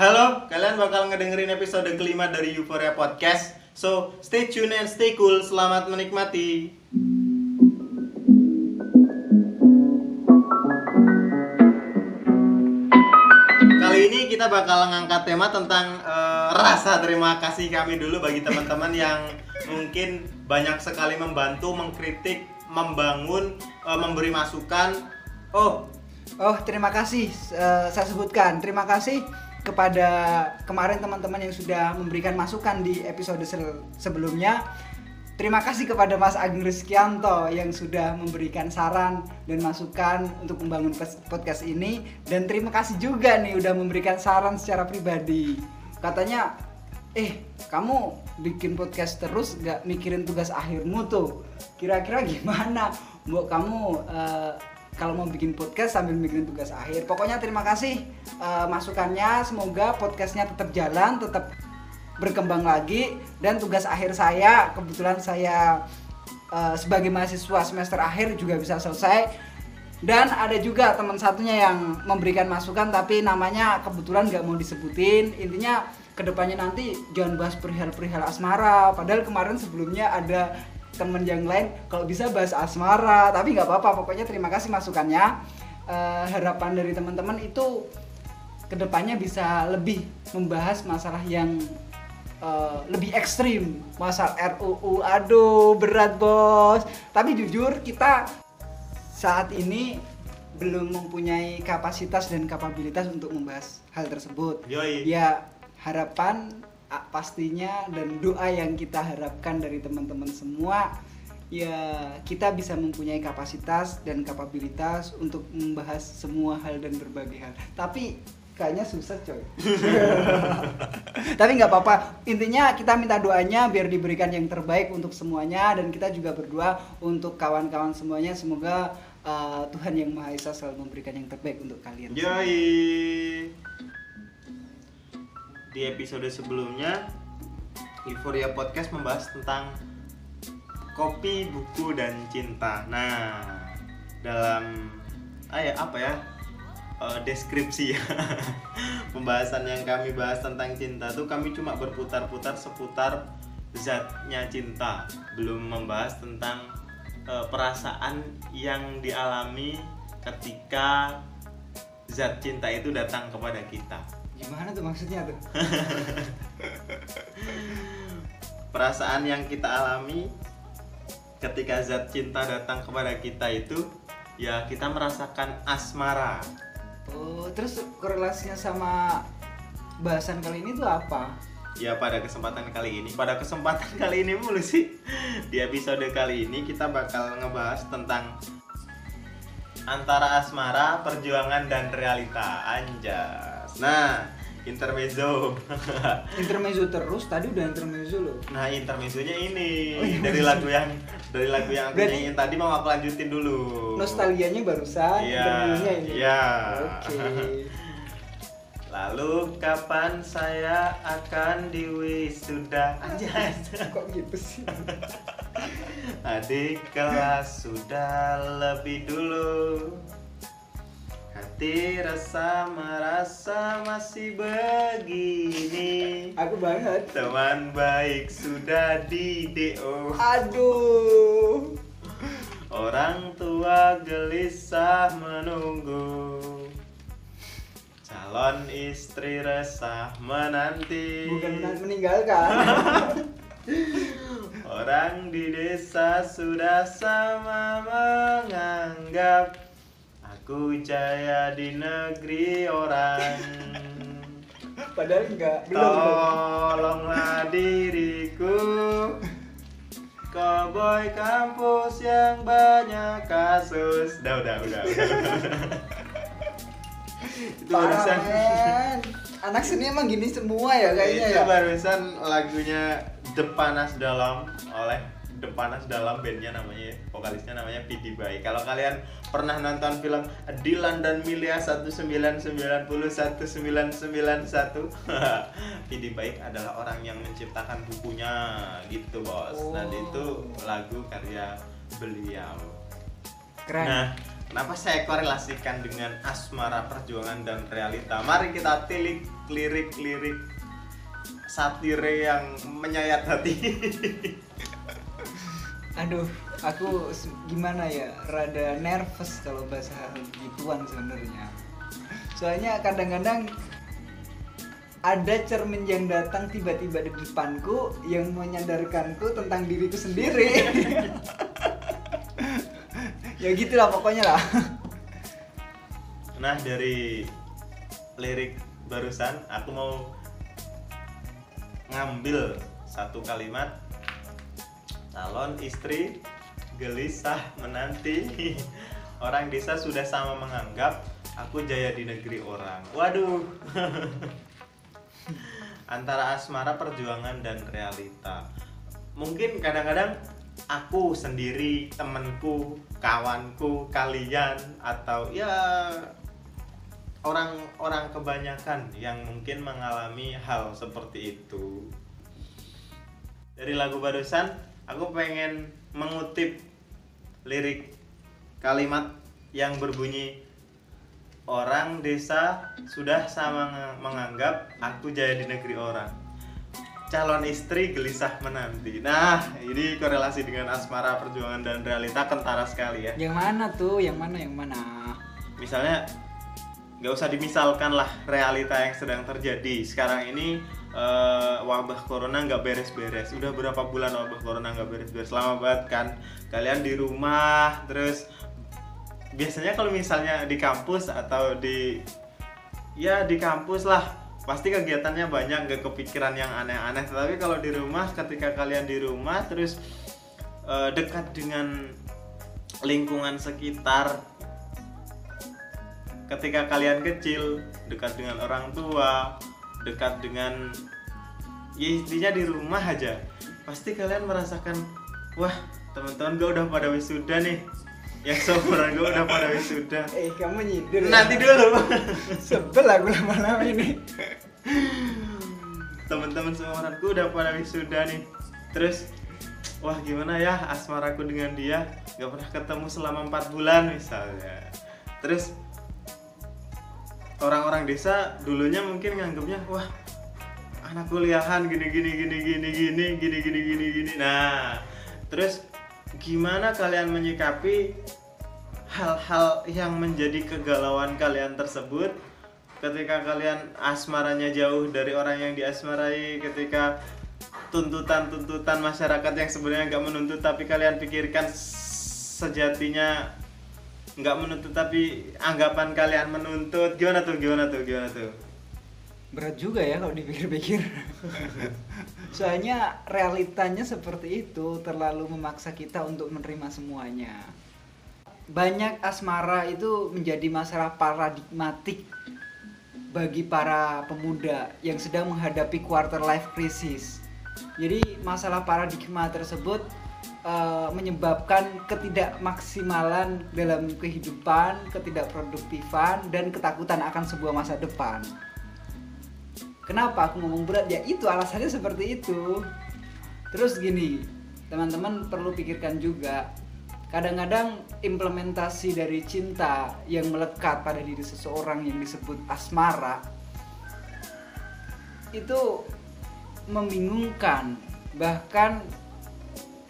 Halo, kalian bakal ngedengerin episode kelima dari Euphoria Podcast. So, stay tune and stay cool. Selamat menikmati. Kali ini kita bakal ngangkat tema tentang eh, rasa terima kasih kami dulu bagi teman-teman yang mungkin banyak sekali membantu, mengkritik, membangun, eh, memberi masukan. Oh, Oh, terima kasih. Eh, saya sebutkan terima kasih kepada kemarin teman-teman yang sudah memberikan masukan di episode sebelumnya. Terima kasih kepada Mas Agung Rizkyanto yang sudah memberikan saran dan masukan untuk membangun podcast ini dan terima kasih juga nih udah memberikan saran secara pribadi. Katanya, eh kamu bikin podcast terus gak mikirin tugas akhirmu tuh. Kira-kira gimana? Mbok kamu eh, kalau mau bikin podcast sambil mikirin tugas akhir. Pokoknya terima kasih eh, masukannya. Semoga podcastnya tetap jalan, tetap berkembang lagi. Dan tugas akhir saya, kebetulan saya eh, sebagai mahasiswa semester akhir juga bisa selesai. Dan ada juga teman satunya yang memberikan masukan tapi namanya kebetulan nggak mau disebutin. Intinya ke depannya nanti jangan bahas perihal-perihal asmara. Padahal kemarin sebelumnya ada temen yang lain kalau bisa bahas asmara tapi nggak apa-apa pokoknya terima kasih masukannya. Eh, harapan dari teman-teman itu ke depannya bisa lebih membahas masalah yang eh, lebih ekstrim. Masalah RUU aduh berat bos. Tapi jujur kita saat ini belum mempunyai kapasitas dan kapabilitas untuk membahas hal tersebut. Yoi. ya harapan pastinya dan doa yang kita harapkan dari teman-teman semua ya kita bisa mempunyai kapasitas dan kapabilitas untuk membahas semua hal dan berbagai hal. Tapi kayaknya susah coy. Tapi nggak apa-apa. Intinya kita minta doanya biar diberikan yang terbaik untuk semuanya dan kita juga berdoa untuk kawan-kawan semuanya. Semoga uh, Tuhan yang Maha Esa selalu memberikan yang terbaik untuk kalian. Yoi. Di episode sebelumnya, Euphoria Podcast membahas tentang kopi, buku, dan cinta. Nah, dalam ah ya, apa ya eh, deskripsi pembahasan yang kami bahas tentang cinta tuh kami cuma berputar-putar seputar zatnya cinta, belum membahas tentang eh, perasaan yang dialami ketika zat cinta itu datang kepada kita. Gimana tuh maksudnya tuh? Perasaan yang kita alami ketika zat cinta datang kepada kita itu ya kita merasakan asmara. Oh terus korelasinya sama bahasan kali ini tuh apa? Ya pada kesempatan kali ini. Pada kesempatan kali ini mulu sih. Di episode kali ini kita bakal ngebahas tentang antara asmara perjuangan dan realita. Anjas nah intermezzo intermezzo terus tadi udah intermezzo loh nah intermezzonya ini Oh, iya, dari lagu yang dari lagu yang aku Berarti- nyanyiin tadi mau aku lanjutin dulu nostalgianya barusan Iya, intermezzonya ini iya. oke Lalu kapan saya akan diwisuda? Anjas. kok gitu sih Adik kelas sudah lebih dulu. Hati rasa merasa masih begini. aku banget Teman baik sudah di DO. aduh Orang tua gelisah menunggu. Calon istri resah menanti. bukan men- meninggalkan Orang di desa sudah sama menganggap aku jaya di negeri orang. padahal enggak. Tolonglah diriku Cowboy kampus yang banyak kasus Udah, udah, udah, udah. Itu barusan anak seni emang gini semua ya kayaknya Itu ya barusan lagunya The Panas Dalam oleh The Panas Dalam bandnya namanya Vokalisnya namanya Pidi Baik Kalau kalian pernah nonton film Dilan dan Milia 1990 1991 Pidi Baik adalah orang yang menciptakan bukunya gitu bos. Dan Oh. itu lagu karya beliau. Keren. Nah, kenapa saya korelasikan dengan asmara perjuangan dan realita? Mari kita tilik lirik-lirik satire yang menyayat hati aduh aku gimana ya rada nervous kalau bahasa gituan sebenarnya. Soalnya kadang-kadang ada cermin yang datang tiba-tiba di depanku yang menyadarkanku tentang diriku sendiri. Ya gitulah pokoknya lah. Nah dari lirik barusan aku mau ngambil satu kalimat calon istri gelisah menanti. Orang desa sudah sama menganggap aku jaya di negeri orang. Waduh. Antara asmara perjuangan dan realita. Mungkin kadang-kadang aku sendiri temenku kawanku kalian atau ya orang-orang kebanyakan yang mungkin mengalami hal seperti itu. Dari lagu barusan aku pengen mengutip lirik kalimat yang berbunyi orang desa sudah sama menganggap aku jaya di negeri orang. Calon istri gelisah menanti. Nah ini korelasi dengan asmara perjuangan dan realita kentara sekali ya. Yang mana tuh? Yang mana? Yang mana? Misalnya nggak usah dimisalkan lah realita yang sedang terjadi. Sekarang ini eh, wabah corona nggak beres-beres. Udah berapa bulan wabah corona nggak beres-beres? Lama banget kan. Kalian di rumah terus biasanya kalau misalnya di kampus atau di ya di kampus lah pasti kegiatannya banyak nggak kepikiran yang aneh-aneh. Tetapi kalau di rumah ketika kalian di rumah terus eh, dekat dengan lingkungan sekitar ketika kalian kecil dekat dengan orang tua dekat dengan ya intinya di rumah aja. Pasti kalian merasakan wah teman-teman gue udah pada wisuda nih. Yang seumuran gue udah pada wisuda. Eh kamu nyindir ya? nanti dulu. Sebel aku lama-lama ini. Teman-teman seumuran gue udah pada wisuda nih. Terus wah gimana ya asmaraku dengan dia? Nggak pernah ketemu selama empat bulan misalnya. Terus orang-orang desa dulunya mungkin nganggapnya wah anak kuliahan gini gini gini gini gini gini gini gini gini. Nah terus gimana kalian menyikapi hal-hal yang menjadi kegalauan kalian tersebut ketika kalian asmaranya jauh dari orang yang diasmarai ketika tuntutan-tuntutan masyarakat yang sebenarnya nggak menuntut tapi kalian pikirkan sejatinya nggak menuntut tapi anggapan kalian menuntut. Gimana tuh gimana tuh gimana tuh? Berat juga ya kalau dipikir-pikir. Soalnya realitanya seperti itu terlalu memaksa kita untuk menerima semuanya. Banyak asmara itu menjadi masalah paradigmatik bagi para pemuda yang sedang menghadapi quarter life crisis. Jadi masalah paradigma tersebut eh, menyebabkan ketidakmaksimalan dalam kehidupan, ketidakproduktifan dan ketakutan akan sebuah masa depan. Kenapa aku ngomong berat? Ya itu alasannya seperti itu. Terus gini, teman-teman perlu pikirkan juga. Kadang-kadang implementasi dari cinta yang melekat pada diri seseorang yang disebut asmara itu membingungkan. Bahkan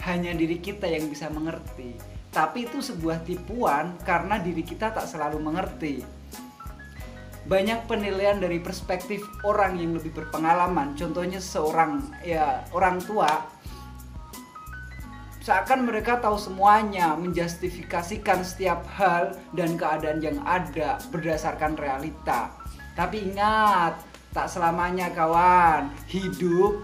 hanya diri kita yang bisa mengerti. Tapi itu sebuah tipuan karena diri kita tak selalu mengerti. Banyak penilaian dari perspektif orang yang lebih berpengalaman. Contohnya seorang ya orang tua seakan mereka tahu semuanya menjustifikasikan setiap hal dan keadaan yang ada berdasarkan realita. Tapi ingat tak selamanya kawan hidup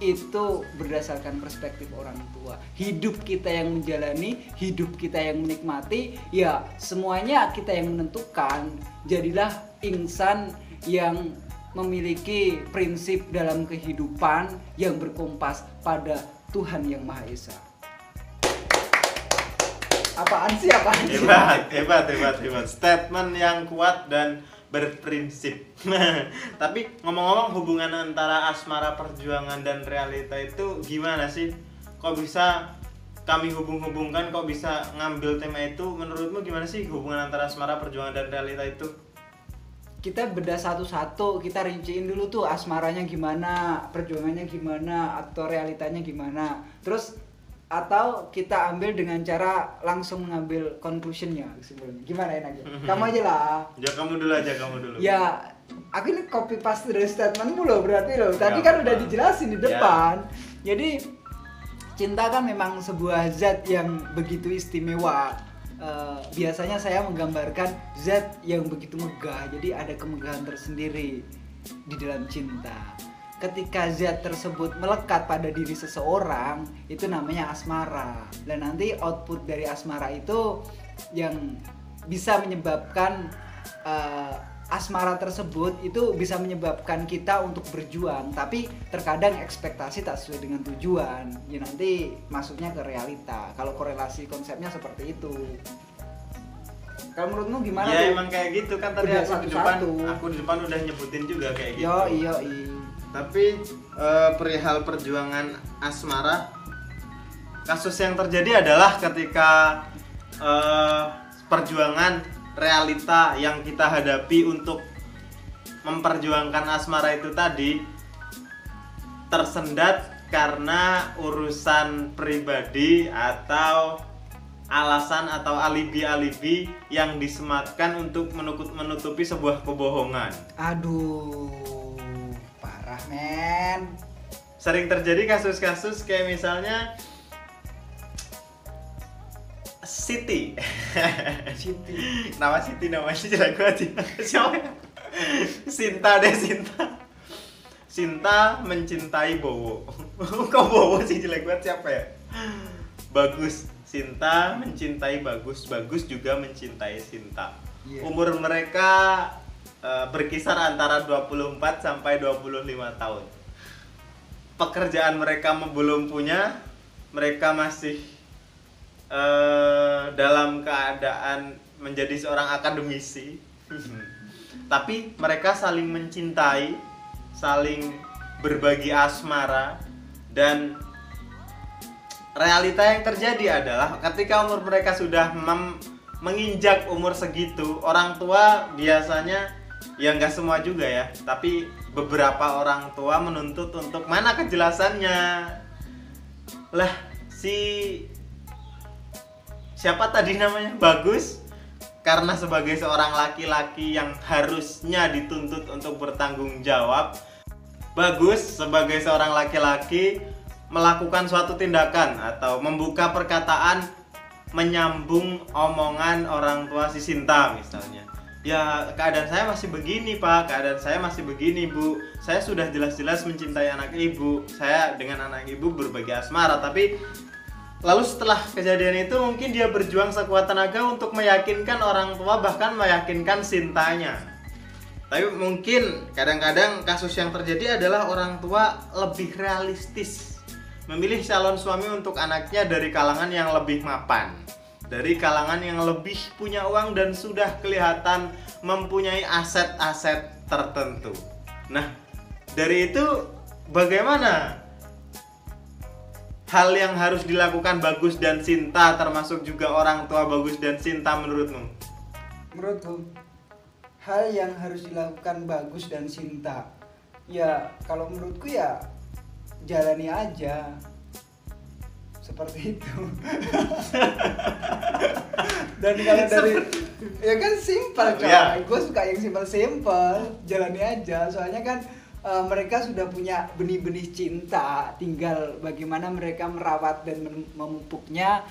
itu berdasarkan perspektif orang tua. Hidup kita yang menjalani hidup kita yang menikmati ya semuanya kita yang menentukan. Jadilah insan yang memiliki prinsip dalam kehidupan yang berkompas pada Tuhan yang Maha Esa. Apaan sih apaan sih? Hebat hebat hebat hebat. Statement yang kuat dan berprinsip. Tapi ngomong-ngomong hubungan antara asmara perjuangan dan realita itu gimana sih? Kok bisa kami hubung-hubungkan kok bisa ngambil tema itu? Menurutmu gimana sih hubungan antara asmara perjuangan dan realita itu? Kita bedah satu-satu kita rinciin dulu tuh asmaranya gimana perjuangannya gimana atau realitanya gimana. Terus atau kita ambil dengan cara langsung mengambil conclusionnya kesimpulannya gimana enaknya kamu aja lah. Ya kamu dulu aja, kamu dulu. ya aku ini copy paste dari statementmu loh berarti loh. Tadi Ya, kan udah apa. dijelasin di Ya. depan. Jadi cinta kan memang sebuah zat yang begitu istimewa. Eh, biasanya saya menggambarkan zat yang begitu megah. Jadi ada kemegahan tersendiri di dalam cinta ketika zat tersebut melekat pada diri seseorang itu namanya asmara. Dan nanti output dari asmara itu yang bisa menyebabkan eh, asmara tersebut itu bisa menyebabkan kita untuk berjuang tapi terkadang ekspektasi tak sesuai dengan tujuan. Ya nanti masuknya ke realita. Kalau korelasi konsepnya seperti itu. Kalau menurutmu gimana ya tuh? emang kayak gitu. Kan tadi Udah aku di depan aku di depan udah nyebutin juga kayak gitu. yo iyo Tapi eh, perihal perjuangan asmara kasus yang terjadi adalah ketika eh, perjuangan realita yang kita hadapi untuk memperjuangkan asmara itu tadi tersendat karena urusan pribadi atau alasan atau alibi-alibi yang disematkan untuk menutup- menutupi sebuah kebohongan. aduh men. Sering terjadi kasus-kasus kayak misalnya Siti. Siti. Nama Siti namanya jelek banget siapa ya? Sinta deh Sinta. Sinta mencintai Bowo. Kok Bowo sih jelek banget? Siapa ya? Bagus. Sinta mencintai Bagus. Bagus juga mencintai Sinta. Iya. umur mereka eh, berkisar antara 24 sampai 25 tahun pekerjaan mereka belum punya, mereka masih eh, dalam keadaan menjadi seorang akademisi. Tapi mereka saling mencintai, saling berbagi asmara dan realita yang terjadi adalah ketika umur mereka sudah menginjak umur segitu, orang tua biasanya ya nggak semua juga ya, tapi beberapa orang tua menuntut untuk mana kejelasannya. Lah, si siapa tadi namanya? Bagus karena sebagai seorang laki-laki yang harusnya dituntut untuk bertanggung jawab, bagus sebagai seorang laki-laki melakukan suatu tindakan atau membuka perkataan menyambung omongan orang tua si Sinta misalnya. Ya keadaan saya masih begini pak, keadaan saya masih begini bu. Saya sudah jelas-jelas mencintai anak ibu. Saya dengan anak ibu berbagi asmara, tapi lalu setelah kejadian itu mungkin dia berjuang sekuat tenaga untuk meyakinkan orang tua bahkan meyakinkan Sintanya. Tapi mungkin kadang-kadang kasus yang terjadi adalah orang tua lebih realistis memilih calon suami untuk anaknya dari kalangan yang lebih mapan dari kalangan yang lebih punya uang dan sudah kelihatan mempunyai aset-aset tertentu. Nah, dari itu bagaimana hal yang harus dilakukan Bagus dan Sinta termasuk juga orang tua Bagus dan Sinta menurutmu? menurutku hal yang harus dilakukan bagus dan Sinta ya kalau menurutku ya jalani aja seperti itu dan kalau dari ya kan simpel coy Ya. gue suka yang simpel simpel jalani aja. Soalnya kan eh, mereka sudah punya benih-benih cinta. Tinggal bagaimana mereka merawat dan mem- memupuknya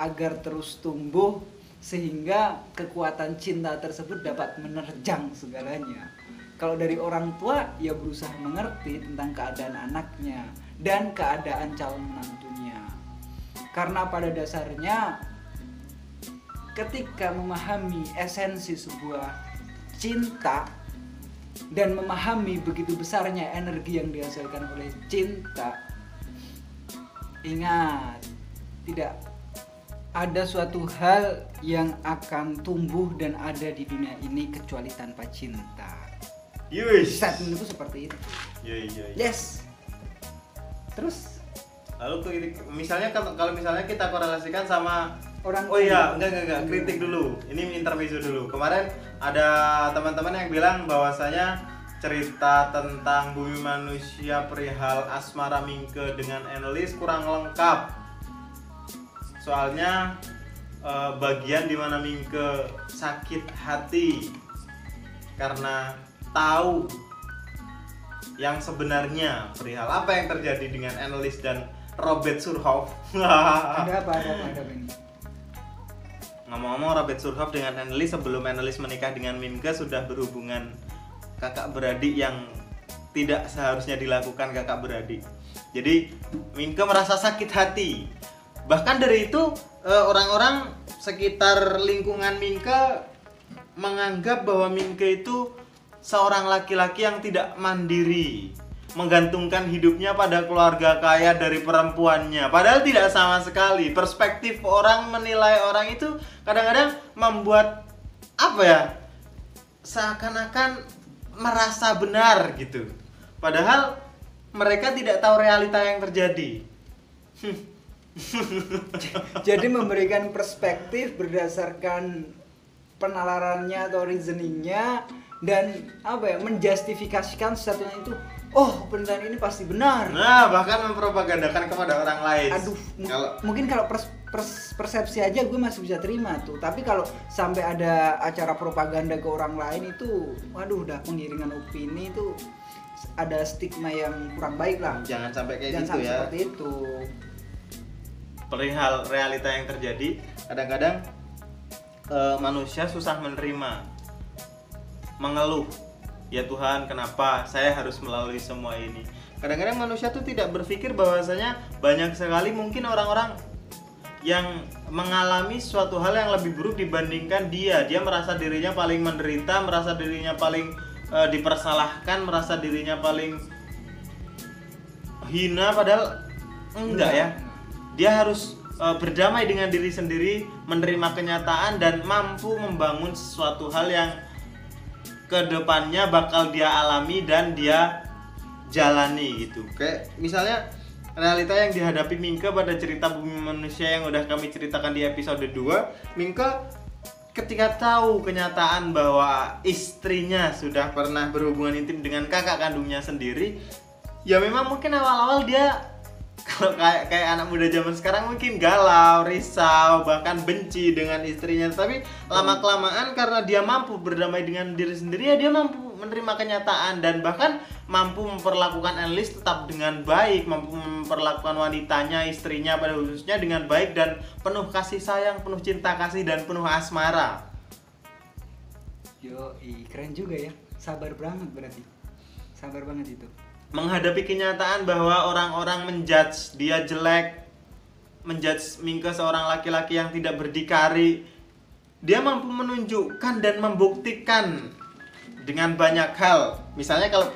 agar terus tumbuh sehingga kekuatan cinta tersebut dapat menerjang segalanya. Kalau dari orang tua ya berusaha mengerti tentang keadaan anaknya dan keadaan calon menantunya. Karena pada dasarnya ketika memahami esensi sebuah cinta dan memahami begitu besarnya energi yang dihasilkan oleh cinta ingat tidak ada suatu hal yang akan tumbuh dan ada di dunia ini kecuali tanpa cinta Yuish. statementku seperti itu Iya, iya, iya. yes terus Lalu misalnya kalau misalnya kita korelasikan sama orang Oh iya, enggak enggak enggak, kritik dulu. Ini intermezzo dulu. Kemarin ada teman-teman yang bilang bahwasanya cerita tentang bumi manusia perihal asmara Mingke dengan Enelis kurang lengkap. Soalnya eh, bagian di mana Mingke sakit hati karena tahu yang sebenarnya perihal apa yang terjadi dengan Enelis dan Robert Surhoff. ada apa ada apa ada apa ini Ngomong-ngomong Robert Surhoff dengan Annelies sebelum Annelies menikah dengan Mimke sudah berhubungan kakak beradik yang tidak seharusnya dilakukan kakak beradik. Jadi Mimke merasa sakit hati. Bahkan dari itu eh, orang-orang sekitar lingkungan Mimke menganggap bahwa Mimke itu seorang laki-laki yang tidak mandiri, menggantungkan hidupnya pada keluarga kaya dari perempuannya. Padahal tidak sama sekali. Perspektif orang menilai orang itu kadang-kadang membuat apa ya? Seakan-akan merasa benar gitu. Padahal mereka tidak tahu realita yang terjadi. jadi memberikan perspektif berdasarkan penalarannya atau reasoningnya dan apa ya menjustifikasikan sesuatunya itu oh pernyataan ini pasti benar. Nah, bahkan mempropagandakan kepada orang lain. aduh kalau mungkin kalau pers- pers- persepsi aja gue masih bisa terima tuh. Tapi kalau sampai ada acara propaganda ke orang lain itu waduh udah penggiringan opini itu ada stigma yang kurang baik lah. Jangan sampai kayak jangan gitu sampai ya. seperti itu. Perihal realita yang terjadi kadang-kadang eh, manusia susah menerima mengeluh ya Tuhan kenapa saya harus melalui semua ini? Kadang-kadang manusia tuh tidak berpikir bahwasanya banyak sekali mungkin orang-orang yang mengalami suatu hal yang lebih buruk dibandingkan dia. Dia merasa dirinya paling menderita merasa dirinya paling eh, dipersalahkan merasa dirinya paling hina padahal enggak ya. Dia harus eh, berdamai dengan diri sendiri menerima kenyataan dan mampu membangun sesuatu hal yang ke depannya bakal dia alami dan dia jalani gitu. Kayak misalnya realita yang dihadapi Mingke pada cerita bumi manusia yang udah kami ceritakan di episode 2 Mingke ketika tahu kenyataan bahwa istrinya sudah pernah berhubungan intim dengan kakak kandungnya sendiri ya memang mungkin awal-awal dia kalau kayak kayak anak muda zaman sekarang mungkin galau, risau, bahkan benci dengan istrinya. Tapi lama kelamaan karena dia mampu berdamai dengan diri sendiri ya dia mampu menerima kenyataan dan bahkan mampu memperlakukan Enlis tetap dengan baik, mampu memperlakukan wanitanya, istrinya pada khususnya dengan baik dan penuh kasih sayang, penuh cinta kasih dan penuh asmara. yo keren juga ya sabar banget berarti sabar banget itu menghadapi kenyataan bahwa orang-orang menjudge dia jelek, menjudge Mingke seorang laki-laki yang tidak berdikari, dia mampu menunjukkan dan membuktikan dengan banyak hal. Misalnya kalau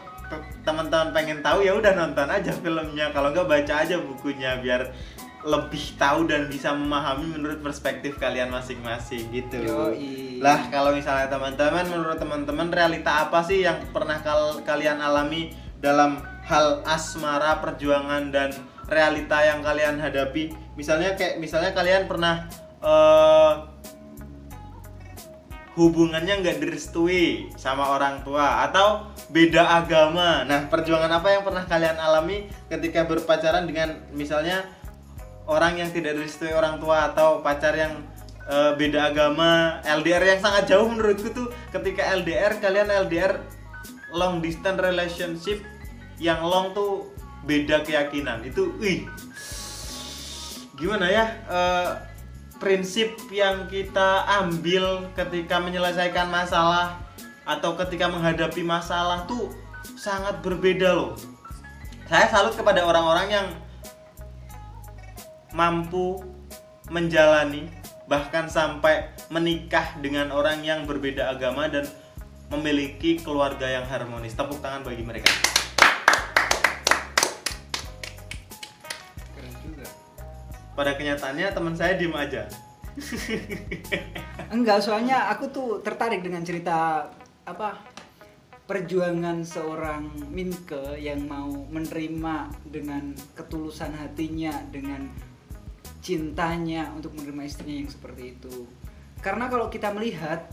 teman-teman pengen tahu ya udah nonton aja filmnya, kalau nggak baca aja bukunya biar lebih tahu dan bisa memahami menurut perspektif kalian masing-masing gitu. Yoi. Lah kalau misalnya teman-teman menurut teman-teman realita apa sih yang pernah kal- kalian alami dalam hal asmara, perjuangan dan realita yang kalian hadapi? Misalnya kayak misalnya kalian pernah eh, hubungannya nggak direstui sama orang tua atau beda agama. Nah, perjuangan apa yang pernah kalian alami ketika berpacaran dengan misalnya orang yang tidak direstui orang tua atau pacar yang eh, beda agama, LDR yang sangat jauh menurutku tuh ketika LDR kalian LDR long distance relationship yang long tuh beda keyakinan. Itu wih gimana ya eh, prinsip yang kita ambil ketika menyelesaikan masalah atau ketika menghadapi masalah tuh sangat berbeda loh. Saya salut kepada orang-orang yang mampu menjalani bahkan sampai menikah dengan orang yang berbeda agama dan memiliki keluarga yang harmonis. Tepuk tangan bagi mereka. keren juga Pada kenyataannya teman saya diem aja. enggak soalnya aku tuh tertarik dengan cerita apa perjuangan seorang Minke yang mau menerima dengan ketulusan hatinya dengan cintanya untuk menerima istrinya yang seperti itu karena kalau kita melihat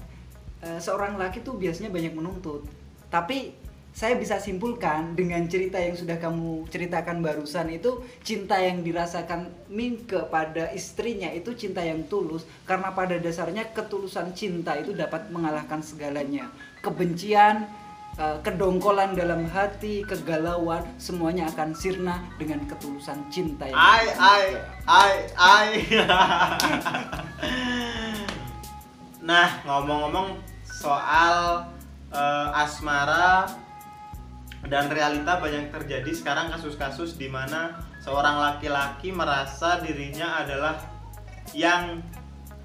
eh, seorang laki tuh biasanya banyak menuntut. Tapi saya bisa simpulkan dengan cerita yang sudah kamu ceritakan barusan itu cinta yang dirasakan Min kepada istrinya itu cinta yang tulus karena pada dasarnya ketulusan cinta itu dapat mengalahkan segalanya. Kebencian eh, kedongkolan dalam hati kegalauan semuanya akan sirna dengan ketulusan cinta yang Ai ai ai ai. nah, ngomong-ngomong soal eh, asmara dan realita banyak terjadi sekarang kasus-kasus di mana seorang laki-laki merasa dirinya adalah yang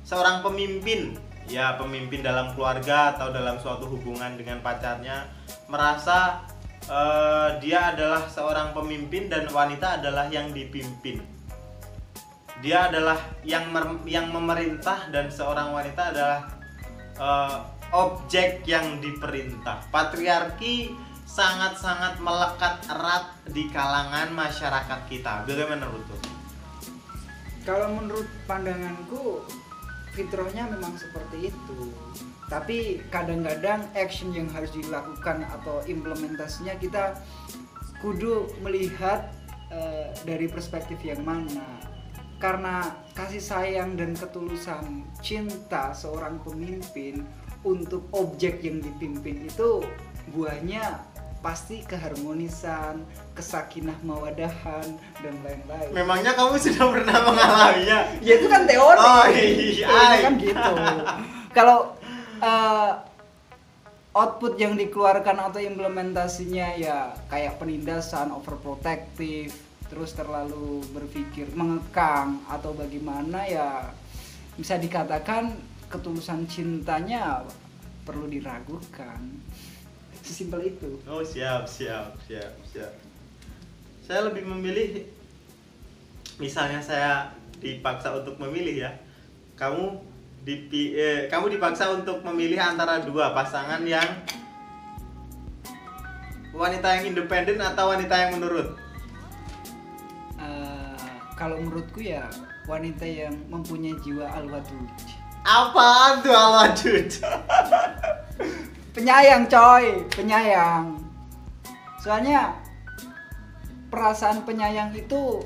seorang pemimpin. Ya pemimpin dalam keluarga atau dalam suatu hubungan dengan pacarnya merasa eh, dia adalah seorang pemimpin dan wanita adalah yang dipimpin. Dia adalah yang mer- yang memerintah dan seorang wanita adalah eh, objek yang diperintah patriarki sangat-sangat melekat erat di kalangan masyarakat kita bagaimana menurut? Kalau menurut pandanganku fitrahnya memang seperti itu. Tapi kadang-kadang action yang harus dilakukan atau implementasinya kita kudu melihat eh, dari perspektif yang mana. Karena kasih sayang dan ketulusan cinta seorang pemimpin untuk objek yang dipimpin itu buahnya pasti keharmonisan, kesakinah mawadahan dan lain-lain. memangnya kamu sudah pernah mengalaminya ya itu kan teori Oh, iya. Kan gitu kalau eh, output yang dikeluarkan atau implementasinya ya kayak penindasan overprotective terus terlalu berpikir mengekang atau bagaimana ya bisa dikatakan ketulusan cintanya perlu diragukan sesimpel itu Oh siap siap siap siap. Saya lebih memilih, misalnya saya dipaksa untuk memilih ya, kamu dipi, eh, kamu dipaksa untuk memilih antara dua pasangan yang wanita yang independen atau wanita yang menurut. Eh, kalau menurutku ya wanita yang mempunyai jiwa al-wadud Apaan tuh Alwadud? penyayang coy. Penyayang. Soalnya perasaan penyayang itu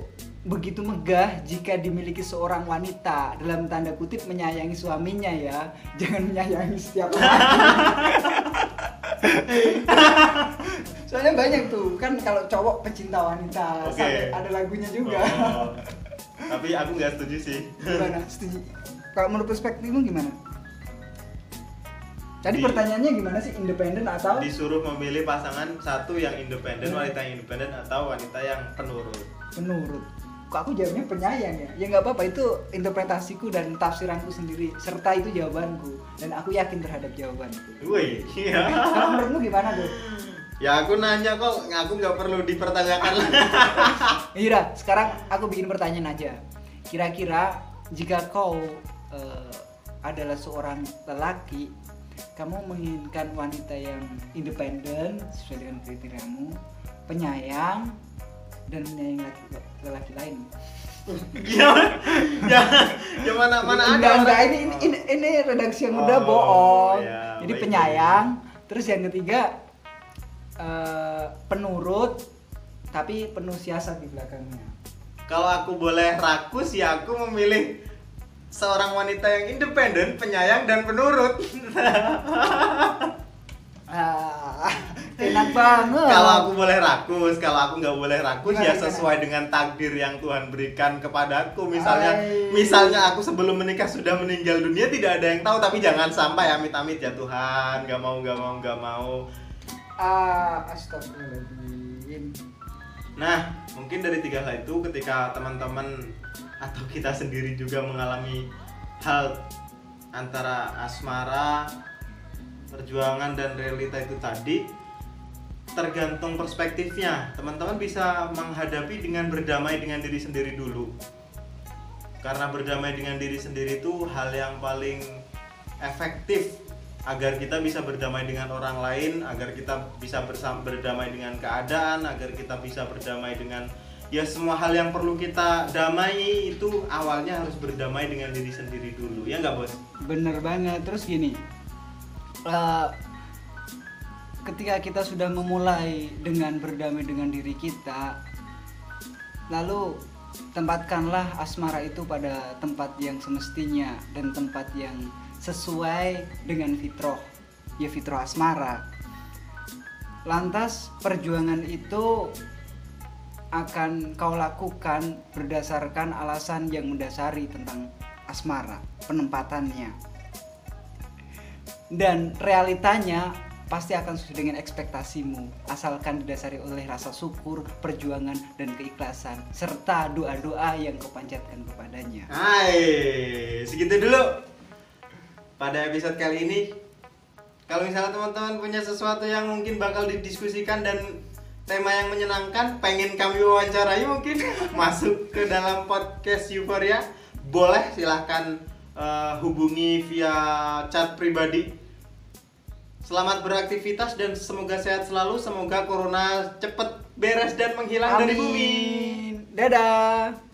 begitu megah jika dimiliki seorang wanita. Dalam tanda kutip menyayangi suaminya ya. Jangan menyayangi setiap orang. Soalnya banyak tuh. Kan kalau cowok pecinta wanita sampai ada lagunya juga. Oh, tapi aku nggak setuju sih. gimana? Setuju kalau menurut perspektifmu gimana? Tadi Di- pertanyaannya gimana sih independen atau? Disuruh memilih pasangan satu yang independen, Hmm. wanita yang independen atau wanita yang penurut. menurut kok aku jawabnya penyayang ya? Ya nggak apa-apa itu interpretasiku dan tafsiranku sendiri serta itu jawabanku. Dan aku yakin terhadap jawabanku. Wih, iya. kalau menurutmu gimana tuh Ya aku nanya kok, aku nggak perlu dipertanyakan. Ira sekarang aku bikin pertanyaan aja. Kira-kira jika kau eh, adalah seorang lelaki kamu menginginkan wanita yang independen sesuai dengan kriteriamu penyayang dan menyayangi laki, lelaki lain. Ya, ya, ya mana mana ada Enggak, ini, ini, ini, ini redaksi yang udah Oh, bohong. ya, Jadi penyayang, terus yang ketiga eh, penurut tapi penuh siasat di belakangnya. Kalau aku boleh rakus ya aku memilih seorang wanita yang independen, penyayang dan penurut. Ah, enak banget. kalau aku boleh rakus, kalau aku nggak boleh rakus Gimana, ya gimana? sesuai dengan takdir yang Tuhan berikan kepadaku. Misalnya, misalnya aku sebelum menikah sudah meninggal dunia tidak ada yang tahu, tapi jangan sampai amit-amit ya Tuhan, nggak mau nggak mau nggak mau. Ah, astagfirullahaladzim. Nah, mungkin dari tiga hal itu ketika teman-teman atau kita sendiri juga mengalami hal antara asmara, perjuangan dan realita itu tadi tergantung perspektifnya. Teman-teman bisa menghadapi dengan berdamai dengan diri sendiri dulu. Karena berdamai dengan diri sendiri itu hal yang paling efektif agar kita bisa berdamai dengan orang lain, agar kita bisa bersama berdamai dengan keadaan, agar kita bisa berdamai dengan ya semua hal yang perlu kita damai itu awalnya harus berdamai dengan diri sendiri dulu ya nggak bos Bener banget. Terus gini, eh, ketika kita sudah memulai dengan berdamai dengan diri kita, lalu tempatkanlah asmara itu pada tempat yang semestinya dan tempat yang sesuai dengan fitroh, ya fitroh asmara. Lantas perjuangan itu akan kau lakukan berdasarkan alasan yang mendasari tentang asmara, penempatannya. Dan realitanya pasti akan sesuai dengan ekspektasimu, asalkan didasari oleh rasa syukur, perjuangan, dan keikhlasan, serta doa-doa yang kau panjatkan kepadanya. Hai segitu dulu pada episode kali ini kalau misalnya teman-teman punya sesuatu yang mungkin bakal didiskusikan dan tema yang menyenangkan pengen kami wawancarai mungkin masuk ke dalam podcast Euphoria boleh silahkan eh, hubungi via chat pribadi Selamat beraktivitas dan semoga sehat selalu. Semoga corona cepet beres dan menghilang dari bumi. Amin. Dadah.